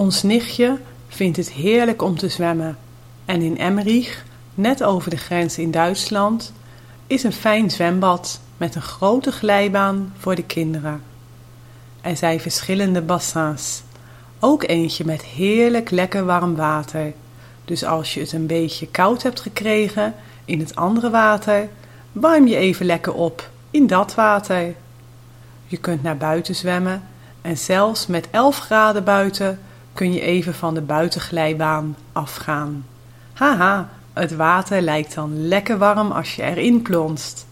Ons nichtje vindt het heerlijk om te zwemmen en in Emmerich, net over de grens in Duitsland, is een fijn zwembad met een grote glijbaan voor de kinderen. Er zijn verschillende bassins, ook eentje met heerlijk lekker warm water. Dus als je het een beetje koud hebt gekregen in het andere water, warm je even lekker op in dat water. Je kunt naar buiten zwemmen en zelfs met 11 graden buiten kun je even van de buitenglijbaan afgaan. Haha, het water lijkt dan lekker warm als je erin plonst.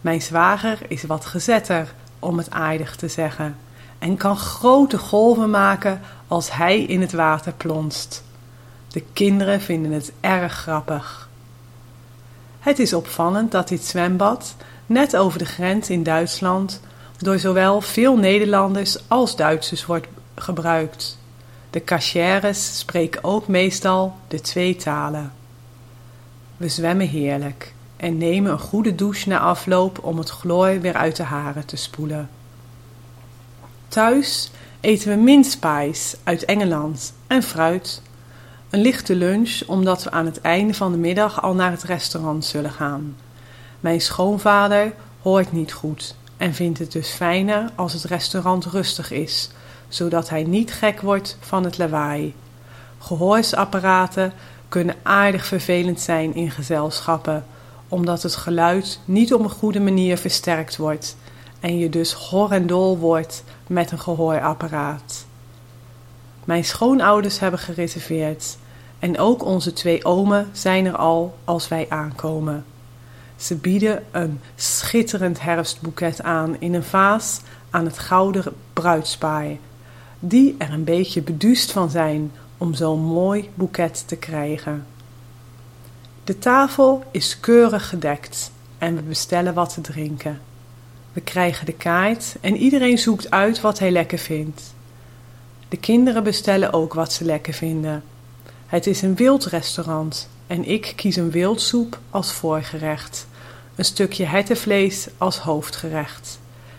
Mijn zwager is wat gezetter, om het aardig te zeggen, en kan grote golven maken als hij in het water plonst. De kinderen vinden het erg grappig. Het is opvallend dat dit zwembad, net over de grens in Duitsland, door zowel veel Nederlanders als Duitsers wordt gebruikt. De cachères spreken ook meestal de twee talen. We zwemmen heerlijk en nemen een goede douche na afloop om het chloor weer uit de haren te spoelen. Thuis eten we mince uit Engeland en fruit. Een lichte lunch omdat we aan het einde van de middag al naar het restaurant zullen gaan. Mijn schoonvader hoort niet goed en vindt het dus fijner als het restaurant rustig is, zodat hij niet gek wordt van het lawaai. Gehoorsapparaten kunnen aardig vervelend zijn in gezelschappen, omdat het geluid niet op een goede manier versterkt wordt en je dus hor en dol wordt met een gehoorapparaat. Mijn schoonouders hebben gereserveerd en ook onze twee omen zijn er al als wij aankomen. Ze bieden een schitterend herfstboeket aan in een vaas aan het gouden bruidspaar, die er een beetje beduust van zijn om zo'n mooi boeket te krijgen. De tafel is keurig gedekt en we bestellen wat te drinken. We krijgen de kaart en iedereen zoekt uit wat hij lekker vindt. De kinderen bestellen ook wat ze lekker vinden. Het is een wildrestaurant en ik kies een wildsoep als voorgerecht, een stukje hertenvlees als hoofdgerecht.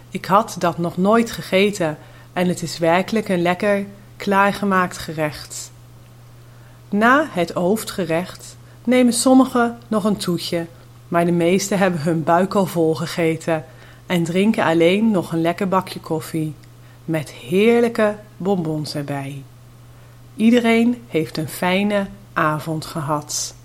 Ik had dat nog nooit gegeten en het is werkelijk een lekker klaargemaakt gerecht. Na het hoofdgerecht nemen sommigen nog een toetje, maar de meesten hebben hun buik al vol gegeten en drinken alleen nog een lekker bakje koffie met heerlijke bonbons erbij. Iedereen heeft een fijne avond gehad.